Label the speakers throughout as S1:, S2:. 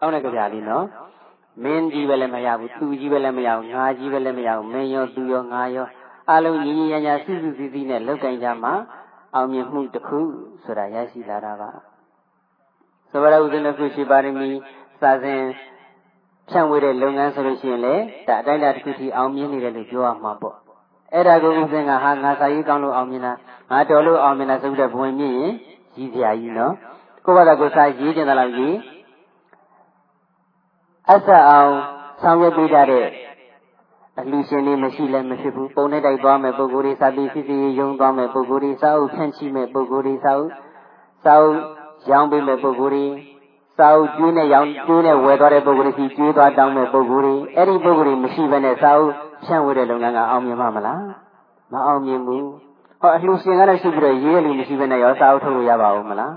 S1: အောင်းတဲ့ကြလေးနော်မင်းကြီးပဲလည်းမရဘူးသူကြီးပဲလည်းမရဘူးငါကြီးပဲလည်းမရဘူးမင်းရောသူရောငါရောအလုံးညီညီညာညာစုစုစည်းစည်းနဲ့လောက်ကင်ကြမှာအောင်မြင်မှုတစ်ခုဆိုတာရရှိလာတာပါသဗ္ဗရဥဒ္ဒနကုရှိပါရမီစာစဉ်ဖြန့်ဝေတဲ့လုပ်ငန်းဆိုလို့ရှိရင်လေဒါအတိုင်းအတာတစ်ခုထိအောင်မြင်နေတယ်လို့ပြောရမှာပေါ့အဲ့ဒါကိုဥစဉ်ကဟာငါစာရေးကောင်းလို့အောင်မြင်တာငါတော်လို့အောင်မြင်တာဆိုပြီးတော့ဘဝင်မြင့်ရင်ကြီးစရာကြီးနော်ကိုယ့်ဘာသာကိုစာရေးကြတယ်လို့ရေး အဆက်အောင်ဆောင်ရွက်ပေးကြတဲ့အလူရှင်တွေမရှိလည်းမဖြစ်ဘူးပုံနဲ့တိုက်သွားမယ်ပုံကိုယ်တွေစာပြီးစစ်စစ်ရုံသွားမယ်ပုံကိုယ်တွေစာအုပ်ဖြန့်ချိမယ်ပုံကိုယ်တွေစာအုပ်စာအုပ်ရောင်းပေးမယ်ပုံကိုယ်တွေစာအုပ်ကျွေးနဲ့ရောင်းကျွေးနဲ့ဝယ်သွားတဲ့ပုံကိုယ်တွေကျွေးသွားတောင်းမဲ့ပုံကိုယ်တွေအဲ့ဒီပုံကိုယ်တွေမရှိဘဲနဲ့စာအုပ်ဖြန့်ဝေတဲ့လုပ်ငန်းကအောင်မြင်မှာမလားမအောင်မြင်ဘူးဟောအလှရှင်ကတော့ရှိပြီးတော့ရေးရလူမရှိဘဲနဲ့ရောစာအုပ်ထုတ်လို့ရပါဦးမလား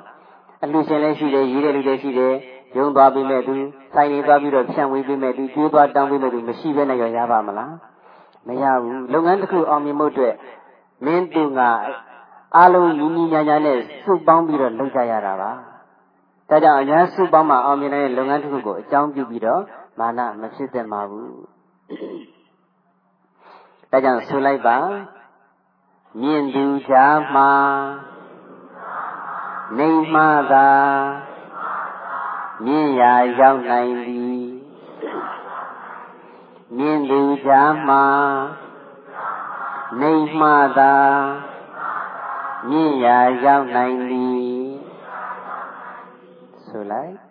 S1: အလှရှင်လည်းရှိတယ်ရေးတဲ့လူလည်းရှိတယ် ရုံသွားပြီးမဲ့သူဆိုင်နေသွားပြီးတော့ဖြန့်ဝေးပြီးမဲ့သူကျွေးသွားတောင်းပြီးမဲ့သူမရှိဘဲနဲ့ရောရပါမလားမရဘူးလုပ်ငန်းတစ်ခုအောင်မြင်မှုအတွက်မင်းသူကအားလုံးညီညီညာညာနဲ့စုပေါင်းပြီးတော့လုပ်ကြရတာပါဒါကြောင့်အများစုပေါင်းမှအောင်မြင်တဲ့လုပ်ငန်းတစ်ခုကိုအကြောင်းပြုပြီးတော့မာနမဖြစ်သင့်ပါဘူးဒါကြောင့်ဆိုလိုက်ပါမြင့်သူချာမှာနေမှသာ မြင့်ရာရောက်နိုင်သည်မြင့်သူချာမှာနေမှသာမြင့်ရာရောက်နိုင်သည်ဆိုလိုက်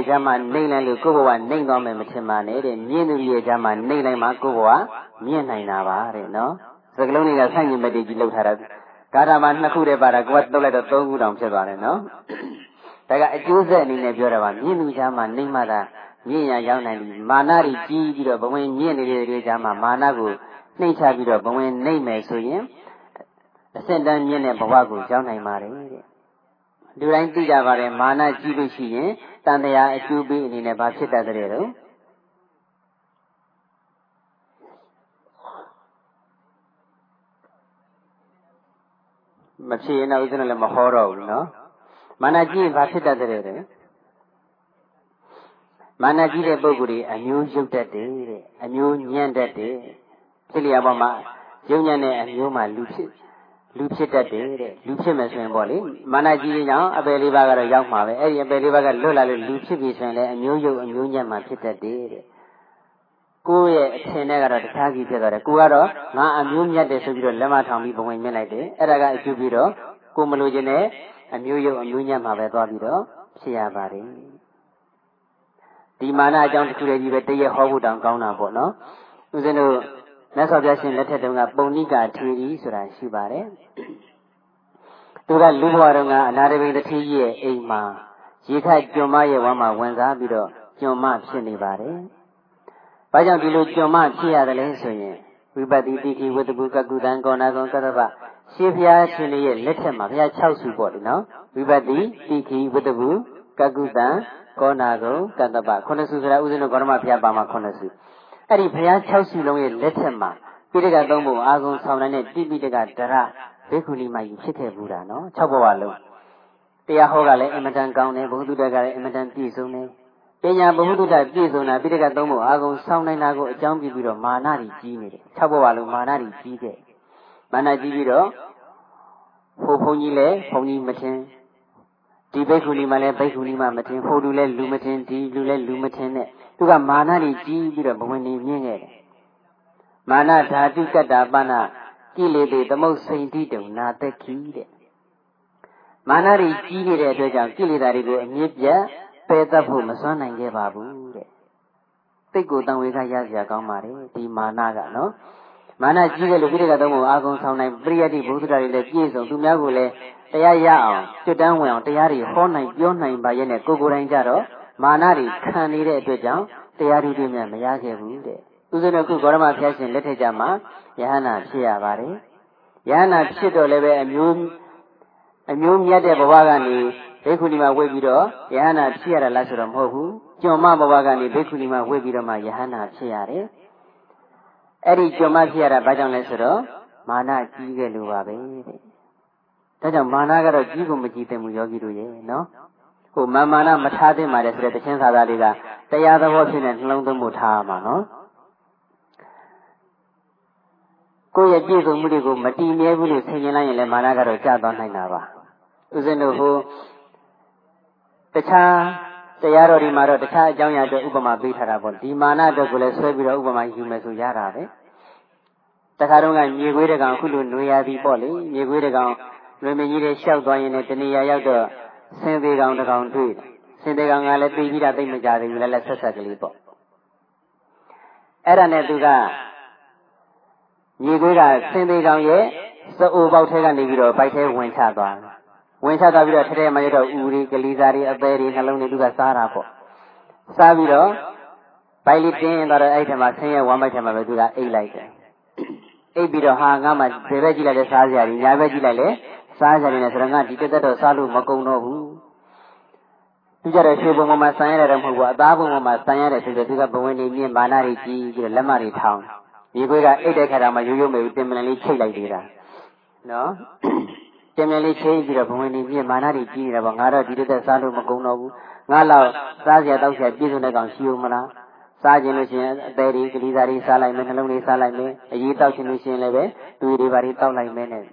S1: ရဲ့ချမ်းမှာနှိမ့်လိုက်လို့ကိုယ့်ဘဝနှိမ့်သွားမယ်မထင်ပါနဲ့တဲ့မြင့်သူရဲ့ချမ်းမှာနှိမ့်လိုက်မှကိုယ့်ဘဝမြင့်နိုင်တာပါတဲ့နော်စကလုံးတွေကဆန့်ကျင်ဘက်တွေကြီးလောက်ထားတာဂါထာမှာနှစ်ခုတည်းပါတာကိုယ်ကတုတ်လိုက်တော့သုံးခုတောင်ဖြစ်သွားတယ်နော်ဒါကအကျိုးဆက်အနေနဲ့ပြောတာပါမြင့်သူချမ်းမှာနှိမ့်မှသာမြင့်ရရောက်နိုင်ပြီမာနတွေကြီးပြီးတော့ဘဝင်မြင့်နေတဲ့တွေချမ်းမှာမာနကိုနှိမ့်ချပြီးတော့ဘဝင်နှိမ့်မယ်ဆိုရင်အစင်တန်းမြင့်တဲ့ဘဝကိုရောက်နိုင်ပါတယ်တဲ့ လူတိုင်းသိကြပါတယ်မာနကြီးလို့ရှိရင်တန်တရားအကျိုးပေးအနေနဲ့ဘာဖြစ်တတ်တဲ့တော့မဖြစ်ရင်တော့ဥစ္စာလည်းမဟောတော့ဘူးနော်မာနကြီးရင်ဘာဖြစ်တတ်တဲ့တဲ့မာနကြီးတဲ့ပုဂ္ဂိုလ်တွေအမျိုးရုပ်တတ်တယ်တဲ့အမျိုးညံ့တတ်တယ်ဖြစ်လျာပေါ်မှာယုံညံ့တဲ့အမျိုးမှာလူဖြစ် လူဖြစ်တတ်တယ်တဲ့လူဖြစ်မယ်ဆိုရင်ပေါ့လေမာနကြီးရင်ကြောင့်အပယ်လေးပါးကတော့ရောက်မှာပဲအဲ့ဒီအပယ်လေးပါးကလွတ်လာလို့လူဖြစ်ပြီဆိုရင်လည်းအမျိုးယုတ်အမျိုးညံ့မှာဖြစ်တတ်တယ်တဲ့ကိုယ့်ရဲ့အထင်နဲ့ကတော့တခြားစီဖြစ်သွားတယ်ကိုကတော့ငါအမျိုးမြတ်တယ်ဆိုပြီးတော့လက်မထောင်ပြီးဘဝင်မြင့်လိုက်တယ်အဲ့ဒါကအကျိုးပြီးတော့ကိုမလိုချင်တဲ့အမျိုးယုတ်အမျိုးညံ့မှာပဲသွားပြီးတော့ဖြစ်ရပါတယ်ဒီမာနအကြောင်းတစ်ခုတည်းကြီးပဲတရက်ဟောဖို့တောင်ကောင်းတာပေါ့နော်ဦးဇင်းတို့ မြတ်စွာဘုရားရှင်လက်ထက်တုန်းကပုံဏိကာထေရီဆိုတာရှိပါတယ်သူကလူဘဝတုန်းကအနာရဘိန်တထေးကြီးရဲ့အိမ်မှာရေခတ်ကျွံမရဲ့ဝမ်းမှာဝင်စားပြီးတော့ကျွံမဖြစ်နေပါတယ်။ဘာကြောင့်ဒီလိုကျွံမဖြစ်ရတယ်လဲဆိုရင်ဝိပဿိတိတိဝတ္တပုကကုတံကောနာကောကတ္တဗရှေးဘုရားရှင်ရဲ့လက်ထက်မှာဘုရား6ဆူပေါ့လေနော်ဝိပဿိတိတိဝတ္တပုကကုတံကောနာကောကတ္တဗခုနှစ်ဆူဆိုတာဥစဉ်တို့ဂေါရမဘုရားပါမှာခုနှစ်ဆူ အဲ့ဒီဘုရား6ဆူလုံးရဲ့လက်ထက်မှာပိဋကသုံးဖို့အာဂုံဆောင်တဲ့တိပိဋကဒရဘေခုနီမကြီးဖြစ်ခဲ့ဘူးတာနော်6ဘဝလုံးတရားဟောကလည်းအင်မတန်ကောင်းတယ်ဘုဟုတုတကလည်းအင်မတန်ပြည့်စုံတယ်ပညာဘုဟုတုတပြည့်စုံတာပိဋကသုံးဖို့အာဂုံဆောင်နိုင်တာကိုအကြောင်းပြုပြီးတော့မာနကြီးကြီးနေတယ်6ဘဝလုံးမာနကြီးကြီးခဲ့မာနကြီးပြီးတော့ဟိုဘုန်းကြီးလည်းဘုန်းကြီးမထင်ဒီဘိက္ခုနီမှလည်းဘိက္ခုနီမှမထင်ဟိုလူလည်းလူမထင်ဒီလူလည်းလူမထင်နဲ့ သူကမာနကြီးကြီးပြီးတော့ဘဝင်နေမြင့်ခဲ့တယ်မာနဓာတုကတ္တပနာကိလေသေသမုတ်စိန်တိတုံနာသက်ခိတဲ့မာနတွေကြီးနေတဲ့အတွက်ကြောင့်ကိလေသာတွေကိုအမြင့်ပြတ်ပယ်တတ်ဖို့မစွမ်းနိုင်ခဲ့ပါဘူးတဲ့စိတ်ကိုတန်ဝေကရစရာကောင်းပါတယ်ဒီမာနကနော်မာနကြီးတယ်လို့ပြိတ္တကတော့အာကုံဆောင်နိုင်ပရိယတိဘုဒ္ဓတာတွေလည်းပြည့်စုံသူများကိုလည်းတရားရအောင်ကျွတ်တန်းဝင်အောင်တရားတွေဟောနိုင်ပြောနိုင်ပါရဲ့နဲ့ကိုကိုယ်တိုင်ကြတော့ မာနတွေခံနေတဲ့အတွက်ကြောင့်တရားတွေမြတ်မရခဲ့ဘူးတဲ့ဥစဉ်တို့ခုဂေါရမဘုရားရှင်လက်ထက်ကြမှာယဟနာဖြစ်ရပါတယ်ယယဟနာဖြစ်တော့လည်းပဲအမျိုးအမျိုးမြတ်တဲ့ဘဝကနေဘိက္ခုနီမှာဝိပြီးတော့ယဟနာဖြစ်ရတာလားဆိုတော့မဟုတ်ဘူးကျွံမဘဝကနေဘိက္ခုနီမှာဝိပြီးတော့မှယဟနာဖြစ်ရတယ်အဲ့ဒီကျွံမဖြစ်ရတာဘာကြောင့်လဲဆိုတော့မာနကြီးခဲ့လို့ပါပဲတဲ့ဒါကြောင့်မာနကတော့ကြီးကိုမကြီးသင့်ဘူးယောဂီတို့ရဲ့နော် ဟိုမာမာနမထားသင့်ပါတယ်ဆိုတဲ့တခြင်းသာသာတွေကတရားသဘောဖြစ်နေနှလုံးသွင်းမှုထားမှာနော်ကိုယ့်ရဲ့ပြည့်စုံမှုတွေကိုမတည်မြဲဘူးလို့ဆင်ခြင်လိုက်ရင်လည်းမာနကတော့ကျသွားနိုင်တာပါဦးဇင်းတို့ဟိုတခြားတရားတော်ဒီမှာတော့တခြားအကြောင်းအရာတွေဥပမာပေးထားတာပေါ့ဒီမာနအတွက်ကိုလည်းဆွဲပြီးတော့ဥပမာယူမယ်ဆိုရတာပဲတခါတော့ကမြေခွေးတကောင်ခုလိုနွေရသည်ပေါ့လေမြေခွေးတကောင်လွင်မကြီးတွေရှောက်သွားရင်လည်းတဏှာရောက်တော့ ဆင်းသေးကောင်တကောင်တွေ့ဆင်းသေးကောင်ကလည်းသိပြီးတာသိမကြသေးဘူးလည်းလက်ဆက်ဆက်ကလေးပေါ့အဲ့ဒါနဲ့သူကမြေခွေးကဆင်းသေးကောင်ရဲ့စအိုပေါက်ထဲကနေပြီးတော့ဘိုက်ထဲဝင်ချသွားဝင်ချသွားပြီးတော့ထဲထဲမှာရတော့ဥရီကလေးစားတွေအသေးတွေနှလုံးတွေသူကစားတာပေါ့စားပြီးတော့ဘိုက်လေးတင်းသွားတော့အဲ့ထဲမှာဆင်းရဲဝမ်းဘိုက်ထဲမှာပဲသူကအိတ်လိုက်တယ်အိတ်ပြီးတော့ဟာငါမှဘယ်ဘက်ကြည့်လိုက်လဲစားစရာကြီးညာဘက်ကြည့်လိုက်လဲ စားကြတယ်နဲ့ဆိုတော့ငါဒီတက်တက်တော့စားလို့မကုန်တော့ဘူးသူကြတဲ့ရွှေဘုံပေါ်မှာဆန်ရတယ်တော့မဟုတ်ဘူးအသားဘုံပေါ်မှာဆန်ရတယ်ဆိုတော့သူကဘဝင်လေးမြင့်မာနာတွေကြီးပြီးတော့လက်မတွေထောင်းဒီခွေးကအိတ်တဲ့ခါတာမှရိုးရိုးမေတင်မလန်လေးချိတ်လိုက်သေးတာနော်တင်မလန်လေးချိတ်ပြီးတော့ဘဝင်လေးမြင့်မာနာတွေကြီးနေတာပေါ့ငါတော့ဒီတက်တက်စားလို့မကုန်တော့ဘူးငါတော့စားစရာတောက်စရာပြည့်စုံတဲ့ကောင်ရှိဦးမလားစားခြင်းလို့ရှိရင်အသေးတွေကလေးစားတွေစားလိုက်မယ်နှလုံးလေးစားလိုက်မယ်အရေးတောက်ခြင်းလို့ရှိရင်လည်းပဲသူတွေဘာတွေတောက်လိုက်မယ်နဲ့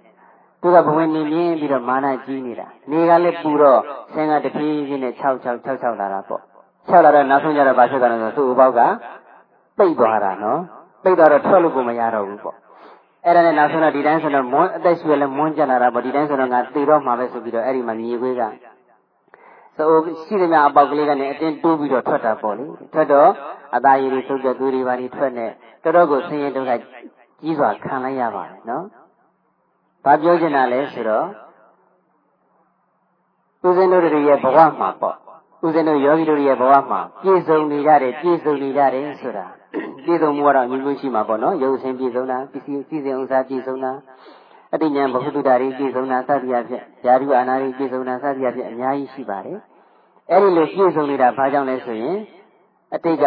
S1: သူကဘဝင်နေမြင်းပြီးတော့မာနကြီးနေတာနေကလည်းပူတော့ဆင်းကတပြေးချင်းနဲ့6 6 6 6လာတာပေါ့6လာတော့နောက်ဆုံးကျတော့ဘာဖြစ်သွားလဲဆိုသူ့ဘောက်ကပိတ်သွားတာနော်ပိတ်သွားတော့ထွက်လို့ကိုမရတော့ဘူးပေါ့အဲ့ဒါနဲ့နောက်ဆုံးတော့ဒီတိုင်းဆိုတော့မွန်းအသက်ရှူရလဲမွန်းကြလာတာပေါ့ဒီတိုင်းဆိုတော့ငါသေတော့မှာပဲဆိုပြီးတော့အဲ့ဒီမှာမြေခွေးကဆိုရှိသမျှအပေါက်ကလေးကနေအတင်းတိုးပြီးတော့ထွက်တာပေါ့လေထွက်တော့အသားရည်တွေသုတ်တဲ့သွေးတွေပါတွေထွက်နေတော်တော်ကိုဆင်းရဲဒုက္ခကြီးစွာခံလိုက်ရပါတယ်နော် ဘာပြောချင်တာလဲဆိုတော့ဦးဇင်းတို့တွေရဲ့ဘဝမှာပေါ့ဦးဇင်းတို့ယောဂီတို့ရဲ့ဘဝမှာပြည့်စုံနေကြတယ်ပြည့်စုံနေကြတယ်ဆိုတာပြည့်စုံမှုကတော့မျိုးမျိုးရှိမှာပေါ့နော်ရုပ်ဆင်းပြည့်စုံတာပစ္စည်းစည်းစိမ်ဥစ္စာပြည့်စုံတာအတိညာဘုဟုတ္တတွေပြည့်စုံတာစသည်အဖြစ်ယာရုအာနာတွေပြည့်စုံတာစသည်အဖြစ်အများကြီးရှိပါတယ်အဲ့ဒီလိုပြည့်စုံနေတာဘာကြောင့်လဲဆိုရင်အတိတ်က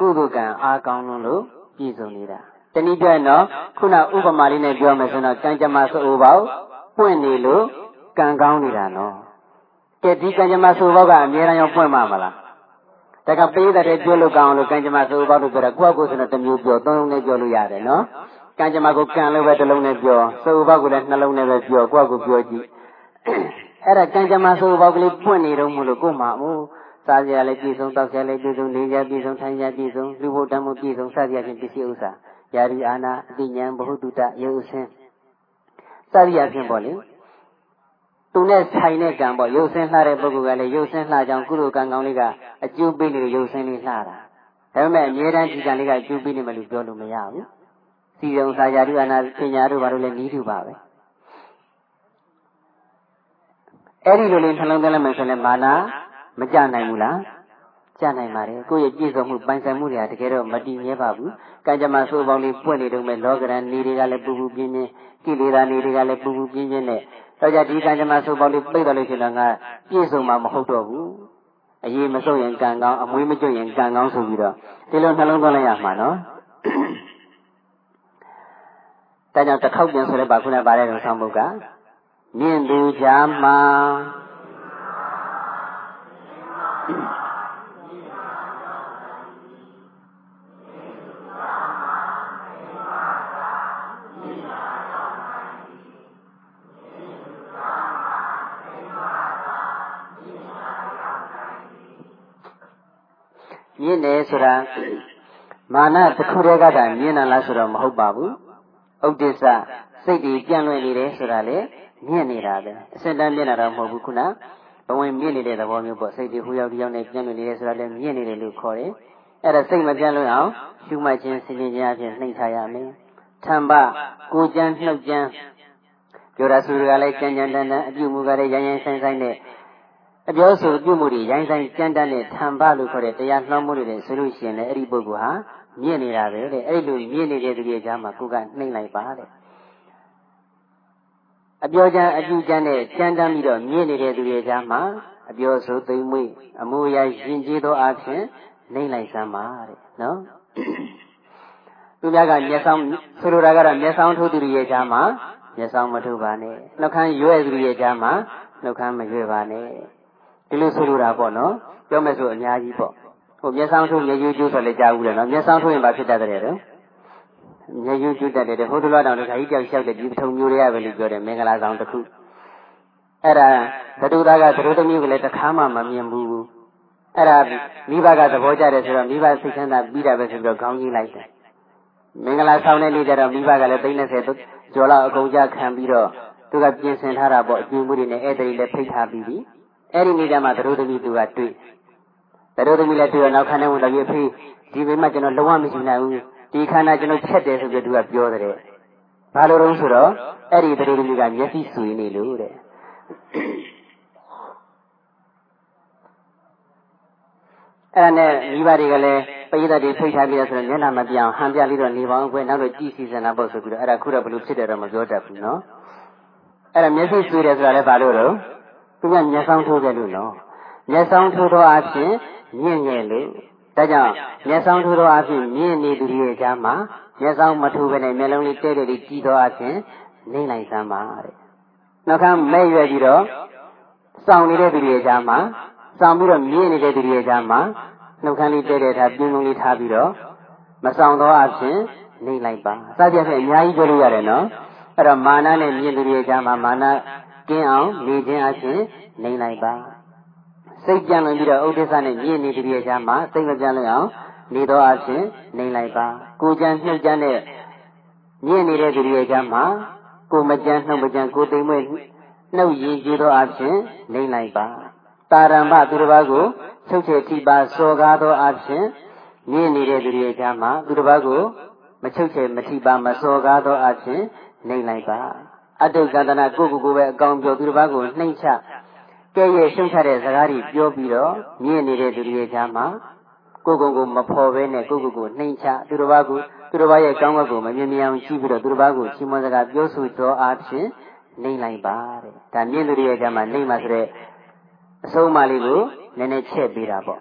S1: ကုသိုလ်ကံအားကောင်းလို့ပြည့်စုံနေတာ တနည်းပြောရင်တော့ခုနဥပမာလေးနဲ့ပြောမယ်ဆိုတော့ကံကြမ္မာစိုးပေါက်ပွင့်နေလို့ကံကောင်းနေတာနော်ကဲဒီကံကြမ္မာစိုးပေါက်ကအများအားရောက်ပွင့်မှာမလားတကပေးတဲ့ပြောလို့ကောင်းလို့ကံကြမ္မာစိုးပေါက်လို့ပြောတာကိုယ့်ကိုယ်ဆိုတော့တစ်မျိုးပြောသုံးလုံးနဲ့ပြောလို့ရတယ်နော်ကံကြမ္မာကိုကံလို့ပဲတစ်လုံးနဲ့ပြောစိုးပေါက်ကိုလည်းနှလုံးနဲ့ပဲပြောကိုယ့်ကိုယ်ပြောကြည့်အဲ့ဒါကံကြမ္မာစိုးပေါက်ကလေးပွင့်နေတော့မလို့ကို့မှာမို့စားကြရလဲပြည်စုံတောက်ကြရလဲပြည်စုံနေကြပြည်စုံထိုင်ကြပြည်စုံလူဖို့တမ်းမှုပြည်စုံစသည်အချင်းပစ္စည်းဥစ္စာ ယာရီအာနာအတိညာဘ ഹു တုတရုပ်ဆင်းစသည်အဖြစ်ပေါ့လေသူနဲ့ဆိုင်တဲ့ကံပေါ့ရုပ်ဆင်းလှတဲ့ပုဂ္ဂိုလ်ကလည်းရုပ်ဆင်းလှကြောင်းကုသိုလ်ကံကောင်းလေးကအကျိုးပေးနေတဲ့ရုပ်ဆင်းလေးလှတာဒါပေမဲ့အမြဲတမ်းဒီကံလေးကအကျိုးပေးနေမှလို့ပြောလို့မရဘူးစီယုံစာယာရီအာနာပညာတို့ဘာလို့လဲနီးတူပါပဲအဲ့ဒီလိုလေးနှလုံးသွင်းလိုက်မယ်ဆိုရင်မာနာမကြနိုင်ဘူးလား ကြနိုင်ပါတယ်ကိုယ့်ရဲ့ပြည့်စုံမှုပိုင်ဆိုင်မှုတွေကတကယ်တော့မတည်မြဲပါဘူးကံကြမ္မာဆိုးပေါင်းလေးပွင့်နေတော့မဲ့လောကရန်နေတွေကလည်းပူပူပြင်းပြင်းကိလေသာနေတွေကလည်းပူပူပြင်းပြင်းနဲ့တော့ကြဒီကံကြမ္မာဆိုးပေါင်းလေးပိတ်တော်လို့ရှိရင်ငါပြည့်စုံမှာမဟုတ်တော့ဘူးအရေးမစုံရင်ကံကောင်းအမွေးမကျွတ်ရင်ကံကောင်းဆိုပြီးတော့ဒီလိုနှလုံးသွင်းလိုက်ရမှာနော်ဒါကြောင့်တစ်ခေါက်ပြန်ဆိုလဲပါခုနကပါတယ်တော့ဆောင်းဘုတ်ကမြင့်သူချာမှာ မြင့်တယ်ဆိုတာမာနတစ်ခုတည်းကတည်းကမြင့်တာလားဆိုတော့မဟုတ်ပါဘူးဥဒိစ္စစိတ်တွေကြံ့လွင်နေတယ်ဆိုတာလေမြင့်နေတာပဲအစတန်းမြင့်တာတော့မဟုတ်ဘူးခုနဘဝင်မြင့်နေတဲ့သဘောမျိုးပေါ့စိတ်တွေဟိုရောက်ဒီရောက်နဲ့ကြံ့လွင်နေတယ်ဆိုတာလေမြင့်နေတယ်လို့ခေါ်တယ်အဲ့ဒါစိတ်မကြံ့လွင်အောင်ရှုမှတ်ခြင်းစဉ်းကျင်ခြင်းအပြင်နှိမ့်ထားရမယ်ထံပကိုကြံနှုတ်ကြံပြောတာဆိုရလည်းကြံကြံတန်တန်အပြုမူကလည်းရရင်ဆိုင်ဆိုင်နဲ့ အပြောဆိုပြုမှုတွေရိုင်းဆိုင်ကြမ်းတမ်းတဲ့ထံပလို့ခေါ်တဲ့တရားနှောမှုတွေဆိုလို့ရှိရင်လည်းအဲ့ဒီပုဂ္ဂိုလ်ဟာမြင့်နေတာပဲတဲ့အဲ့လိုမြင့်နေတဲ့သူရဲ့ကြားမှာကိုကနှိမ့်လိုက်ပါတဲ့အပြောချမ်းအကျူချမ်းနဲ့ကြမ်းတမ်းပြီးတော့မြင့်နေတဲ့သူတွေကြားမှာအပြောဆိုသိမ်မွေ့အမှုရာရင်ကျေးသောအဖြစ်နှိမ့်လိုက်စမ်းပါတဲ့နော်သူများကမျက်စောင်းဆိုလိုတာကတော့မျက်စောင်းထိုးသူတွေရဲ့ကြားမှာမျက်စောင်းမထိုးပါနဲ့နှုတ်ခမ်းရွဲ့သူတွေရဲ့ကြားမှာနှုတ်ခမ်းမရွဲ့ပါနဲ့ ဒီလိုဆိုလိုတာပေါ့နော်ပြောမယ်ဆိုအများကြီးပေါ့ဟိုမျက်စောင်းထိုးမျက်ရည်ကျိုးဆိုလည်းကြားဘူးလေနော်မျက်စောင်းထိုးရင်ဘာဖြစ်တတ်တယ်တော့မျက်ရည်ကျိုးတတ်တယ်ဟိုတလောတောင်တခါကြီးကြောက်လျှောက်တယ်ဒီပထုံမျိုးတွေကပဲလို့ပြောတယ်မင်္ဂလာဆောင်တစ်ခုအဲ့ဒါဘဒုသားကသတို့သမီးကိုလည်းတခါမှမမြင်ဘူးအဲ့ဒါမိဘကသဘောကျတယ်ဆိုတော့မိဘစိတ်ချမ်းသာပြီးတာပဲဆိုပြီးတော့ခေါင်းကြီးလိုက်တယ်မင်္ဂလာဆောင်တဲ့နေ့ကျတော့မိဘကလည်း30ကျော်လောက်အကုန်ကြခံပြီးတော့သူကပြင်ဆင်ထားတာပေါ့အကျဉ်းမှုတွေနဲ့ဧည့်သည်လည်းဖိတ်ထားပြီးပြီ အဲ့ဒီနေ့ကျမှသတို့သမီးသူကတွေ့သတို့သမီးလည်းတွေ့တော့နောက်ခန်းထဲဝင်တော့ပြေဖေးဒီမိမကျွန်တော်လုံးဝမရှိနိုင်ဘူးဒီခန္ဓာကျွန်တော်ချက်တယ်ဆိုပြီးသူကပြောတယ်ဘာလို့လဲဆိုတော့အဲ့ဒီသတို့သမီးကမျက်စိဆူနေလို့တဲ့အဲ့ဒါနဲ့မိဘတွေကလည်းပရိသတ်တွေဖိတ်ထားပြီးတော့ဆိုတော့မျက်နှာမပြောင်းဟန်ပြလေးတော့နေပါအောင်ခွဲနောက်တော့ကြည်စီစံတာပေါ့ဆိုပြီးတော့အဲ့ဒါခုတော့ဘလို့ဖြစ်တယ်တော့မပြောတတ်ဘူးနော်အဲ့ဒါမျက်စိဆွေးတယ်ဆိုတာလည်းဘာလို့တော့ သူကမျက်စောင်းထိုးတယ်လို့နော်မျက်စောင်းထိုးတော့အဖြစ်မြင့်ငယ်လို့ဒါကြောင့်မျက်စောင်းထိုးတော့အဖြစ်မြင့်နေသူတွေရဲ့ကြားမှာမျက်စောင်းမထိုးဘဲနဲ့မျက်လုံးလေးတဲတဲလေးကြည်တော့အဖြစ်နေလိုက်စမ်းပါတဲ့နှုတ်ခမ်းမဲ့ရွယ်ပြီးတော့စောင့်နေတဲ့သူတွေရဲ့ကြားမှာစောင့်ပြီးတော့မြင့်နေတဲ့သူတွေရဲ့ကြားမှာနှုတ်ခမ်းလေးတဲတဲထားပြင်းလုံးလေးထားပြီးတော့မဆောင်တော့အဖြစ်နေလိုက်ပါစသဖြင့်အများကြီးပြောလို့ရတယ်နော်အဲ့တော့မာနနဲ့မြင့်သူတွေရဲ့ကြားမှာမာန ကင်းအောင်နေခြင်းအဖြစ်နေလိုက်ပါစိတ်ကြံလွန်ပြီးတော့ဥဒိစ္စနဲ့မြင့်နေသူတွေရဲ့ကြားမှာစိတ်မကြံလွန်အောင်နေတော့အဖြစ်နေလိုက်ပါကိုကြံနှုတ်ကြံတဲ့မြင့်နေတဲ့သူတွေရဲ့ကြားမှာကိုမကြံနှုတ်မကြံကိုသိမ့်မွေ့နှုတ်ရည်ကြည်သောအဖြစ်နေလိုက်ပါတာရံဘသူတစ်ပါးကိုချုပ်ချယ်ထိပါစော်ကားသောအဖြစ်မြင့်နေတဲ့သူတွေကြားမှာသူတစ်ပါးကိုမချုပ်ချယ်မထိပါမစော်ကားသောအဖြစ်နေလိုက်ပါ အတုကန္တနာကိုကိုကိုပဲအကောင်ပြောသူတစ်ပါးကိုနှိမ့်ချကဲ့ရဲ့ရှုံချတဲ့စကားတွေပြောပြီးတော့မြင့်နေတဲ့သူတွေကြားမှာကိုကိုကိုမဖော်ဘဲနဲ့ကိုကိုကိုနှိမ့်ချသူတစ်ပါးကိုသူတစ်ပါးရဲ့ကောင်းဘက်ကိုမမြင်မြင်အောင်ကြည့်ပြီးတော့သူတစ်ပါးကိုချီးမွမ်းစကားပြောဆိုတော်အားဖြင့်နှိမ့်လိုက်ပါတဲ့ဒါမြင့်သူတွေရဲ့ကြားမှာနှိမ့်ပါဆိုတဲ့အဆုံးအမလေးကိုနည်းနည်းချက်ပေးတာပေါ့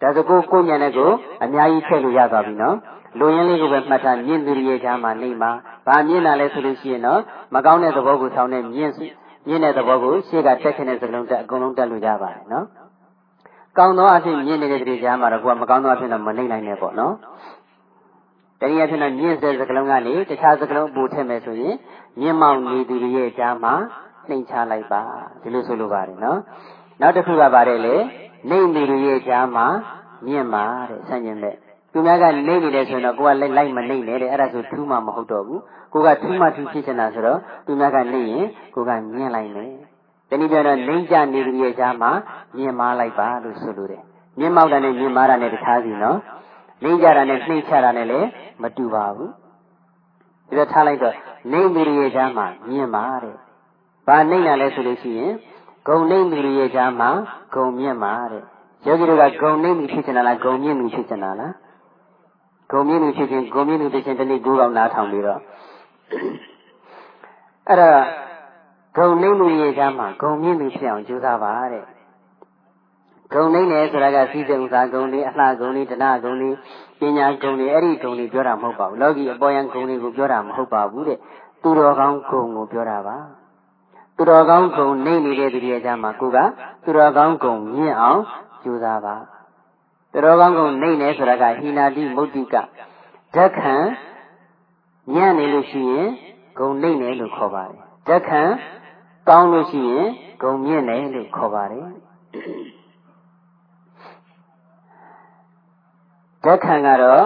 S1: ဒါဆိုကိုကိုညံတဲ့ကိုအများကြီးချက်လို့ရသွားပြီနော်လူရင်းလေးကိုပဲမှတ်ထားမြင့်သူရဲ့ကြားမှာနှိမ့်ပါ ဘာမြင့်တာလဲဆိုလို့ရှိရင်တော့မကောင်းတဲ့သဘောကိုဆောင်တဲ့မြင့်မြင့်တဲ့သဘောကိုရှေ့ကတက်ခင်တဲ့စကလုံးတက်အကုန်လုံးတက်လို့ရပါတယ်နော်ကောင်းသောအဖြစ်မြင့်နေတဲ့တွေကြားမှာတော့ကိုကမကောင်းသောအဖြစ်တော့မနှိမ့်နိုင်နဲ့ပေါ့နော်တနည်းအားဖြင့်တော့မြင့်တဲ့စကလုံးကနေတခြားစကလုံးပို့ထည့်မယ်ဆိုရင်မြင့်မောင်နေသူတွေရဲ့ကြားမှာနှိမ့်ချလိုက်ပါဒီလိုဆိုလိုပါတယ်နော်နောက်တစ်ခုကပါတယ်လေနှိမ့်နေသူရဲ့ကြားမှာမြင့်ပါတဲ့ဆန့်ကျင်တဲ့ သူများကနှိမ့်နေတယ်ဆိုရင်တော့ကိုကလိုက်လိုက်မနှိမ့်နဲ့တဲ့အဲ့ဒါဆိုထူးမှမဟုတ်တော့ဘူးကိုကထူးမှထူးဖြစ်နေတာဆိုတော့သူများကနှိမ့်ရင်ကိုကမြင့်လိုက်မယ်တနည်းပြောတော့နှိမ့်ကြနေသူရဲ့ကြားမှာမြင့်မားလိုက်ပါလို့ဆိုလိုတယ်မြင့်မောက်တာနဲ့မြင့်မားတာနဲ့တခြားစီနော်နှိမ့်ကြတာနဲ့နှိမ့်ချတာနဲ့လည်းမတူပါဘူးဒီတော့ထားလိုက်တော့နှိမ့်သူရဲ့ကြားမှာမြင့်မာတဲ့ဘာနှိမ့်တာလဲဆိုလို့ရှိရင်ဂုံနှိမ့်သူရဲ့ကြားမှာဂုံမြင့်မာတဲ့ယောဂီတို့ကဂုံနှိမ့်မှုဖြစ်ချင်တာလားဂုံမြင့်မှုဖြစ်ချင်တာလား ဂုံမြင့်မှုဖြစ်ခြင်းဂုံမြင့်မှုဖြစ်ခြင်းတနေ့ကိုးကောင်နားထောင်ပြီးတော့အဲ့ဒါဂုံနှိမ့်မှုရဲ့ကြားမှာဂုံမြင့်မှုဖြစ်အောင်ကြိုးစားပါတဲ့ဂုံနှိမ့်တယ်ဆိုတာကစီးစိမ်ဥစားဂုံလေးအလှဂုံလေးတဏဂုံလေးပညာဂုံလေးအဲ့ဒီဂုံလေးပြောတာမဟုတ်ပါဘူးလောကီအပေါ်ယံဂုံလေးကိုပြောတာမဟုတ်ပါဘူးတဲ့သူတော်ကောင်းဂုံကိုပြောတာပါသူတော်ကောင်းဂုံနှိမ့်နေတဲ့သူတွေအကြမှာကိုကသူတော်ကောင်းဂုံမြင့်အောင်ကြိုးစားပါ သူတော်ကောင်းဂုံနှိမ့်နေဆိုတာကဟိနာတိမုတ်တိကဓက္ခံညံ့နေလို့ရှိရင်ဂုံနှိမ့်နေလို့ခေါ်ပါတယ်ဓက္ခံကောင်းလို့ရှိရင်ဂုံမြင့်တယ်လို့ခေါ်ပါတယ်ဓက္ခံကတော့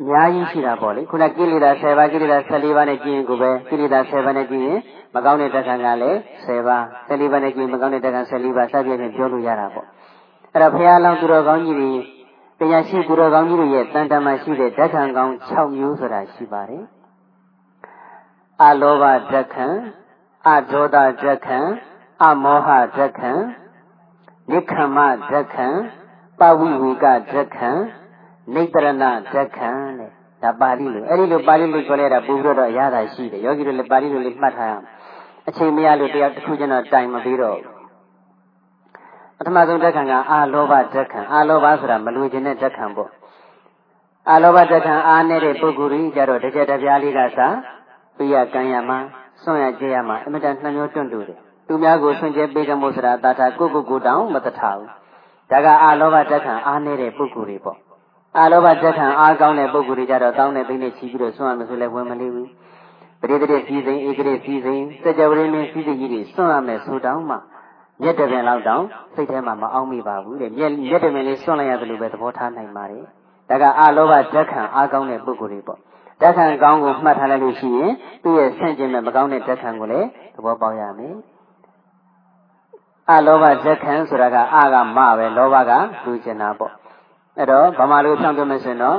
S1: အများကြီးရှိတာပေါ့လေခုနကိလေသာ10ပါးကိလေသာ14ပါးနဲ့ကျင့်ကိုပဲကိလေသာ10ပါးနဲ့ကျင့်ရင်မကောင်းတဲ့ဓက္ခံကလည်း10ပါး14ပါးနဲ့ကျင့်မကောင်းတဲ့ဓက္ခံ14ပါးစသဖြင့်ပြောလို့ရတာပေါ့ အဲ့တော့ဘုရားလောင်းသူတော်ကောင်းကြီးတွေတရားရှိသူတော်ကောင်းကြီးတွေရဲ့တန်တမာရှိတဲ့ဓက္ခံကောင်း6မျိုးဆိုတာရှိပါတယ်အလောဘဓက္ခံအဒေါသဓက္ခံအမောဟဓက္ခံနိခမ္မဓက္ခံပဝိဝေကဓက္ခံနိတရဏဓက္ခံတဲ့ဒါပါဠိလိုအဲ့ဒီလိုပါဠိလိုပြောလိုက်တာပူပြီးတော့အရသာရှိတယ်ယောဂီတို့လည်းပါဠိလိုလေးမှတ်ထားရအောင်အချိန်မရလို့တရားတစ်ခုချင်းတော့တိုင်မပြီးတော့ ပထမဆုံးတက်ခံကအာလောဘတက်ခံအာလောဘဆိုတာမလူခြင်းတဲ့တက်ခံပေါ့အာလောဘတက်ခံအားနေတဲ့ပုဂ္ဂိုလ်ကြီးကြတော့တစ်ချက်တစ်ပြားလေးကစားပြရကံရမှာစွန့်ရကြရမှာအမြဲတမ်းနှမျိုးတွန့်တူတယ်သူများကိုဆွန့်ကျဲပေးကမှုဆိုတာတာထာကိုကိုကိုတောင်မတထားဘူးဒါကအာလောဘတက်ခံအားနေတဲ့ပုဂ္ဂိုလ်တွေပေါ့အာလောဘတက်ခံအားကောင်းတဲ့ပုဂ္ဂိုလ်တွေကြတော့တောင်းတဲ့သိနေချီပြီးတော့ဆွန့်ရမယ်ဆိုလဲဝင်မလေးဘူးပရိသေတိစီစိန်ဧကတိစီစိန်စကြဝဠာမင်းစီစိန်ကြီးတွေစွန့်ရမယ်ဆိုတောင်းမှ မျက်တပင်လောက်တောင်စိတ်ထဲမှာမအောင်မိပါဘူးတဲ့မျက်မျက်တပင်လေးစွန့်လိုက်ရတယ်လို့ပဲသဘောထားနိုင်ပါတယ်ဒါကအာလောဘတက်ခံအားကောင်းတဲ့ပုဂ္ဂိုလ်တွေပေါ့တက်ခံကောင်းကိုမှတ်ထားလိုက်လို့ရှိရင်သူ့ရဲ့ဆန့်ကျင်မဲ့မကောင်းတဲ့တက်ခံကိုလည်းသဘောပေါက်ရမယ်အလောဘတက်ခံဆိုတာကအာကမပဲလောဘကလူကျင်တာပေါ့အဲ့တော့ဗမာလူဖြောင်းပြမယ်ဆိုရင်တော့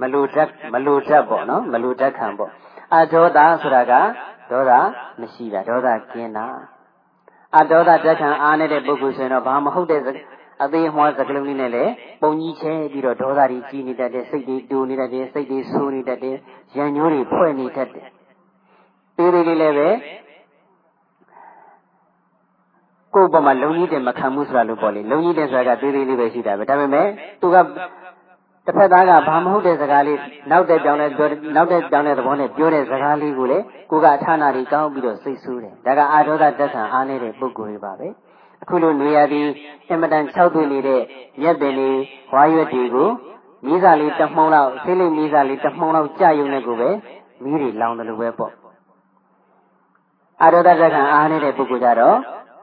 S1: မလူတက်မလူတက်ပေါ့နော်မလူတက်ခံပေါ့အဒေါသဆိုတာကဒေါသမရှိတာဒေါသကင်းတာ အဒေါသတက်ခံအားနေတဲ့ပုဂ္ဂိုလ်ဆိုရင်တော့ဘာမဟုတ်တဲ့အသေးအမွှားစကလုံးလေးနဲ့လည်းပုံကြီးချဲပြီးတော့ဒေါသတွေကြီးနေတတ်တယ်စိတ်တွေတူနေတတ်တယ်စိတ်တွေဆိုးနေတတ်တယ်ရံညိုးတွေဖွဲ့နေတတ်တယ်သေးသေးလေးလည်းပဲကိုယ့်ဘက်မှာလုံကြီးတယ်မခံဘူးဆိုတာလို့ပေါ့လေလုံကြီးတယ်ဆိုတာကသေးသေးလေးပဲရှိတာပဲဒါပေမဲ့သူက တစ်ဖက်သားကဘာမဟုတ်တဲ့စကားလေးနောက်တဲ့ပြောင်းတဲ့နောက်တဲ့ပြောင်းတဲ့သဘောနဲ့ပြောတဲ့စကားလေးကိုလေကိုကဌာနတွေကောင်းပြီးတော့စိတ်ဆိုးတယ်ဒါကအာဒေါသတက်ဆံအားနေတဲ့ပုဂ္ဂိုလ်တွေပါပဲအခုလိုနေရာပြီးအင်မတန်၆သွေးနေတဲ့မြက်ပင်လေးဝါရွက်တွေကိုမိစားလေးတမှုံလောက်ဆေးလေးမိစားလေးတမှုံလောက်ကြာယုံနဲ့ကိုပဲမိတွေလောင်တယ်လို့ပဲပေါ့အာဒေါသတက်ဆံအားနေတဲ့ပုဂ္ဂိုလ်ကြတော့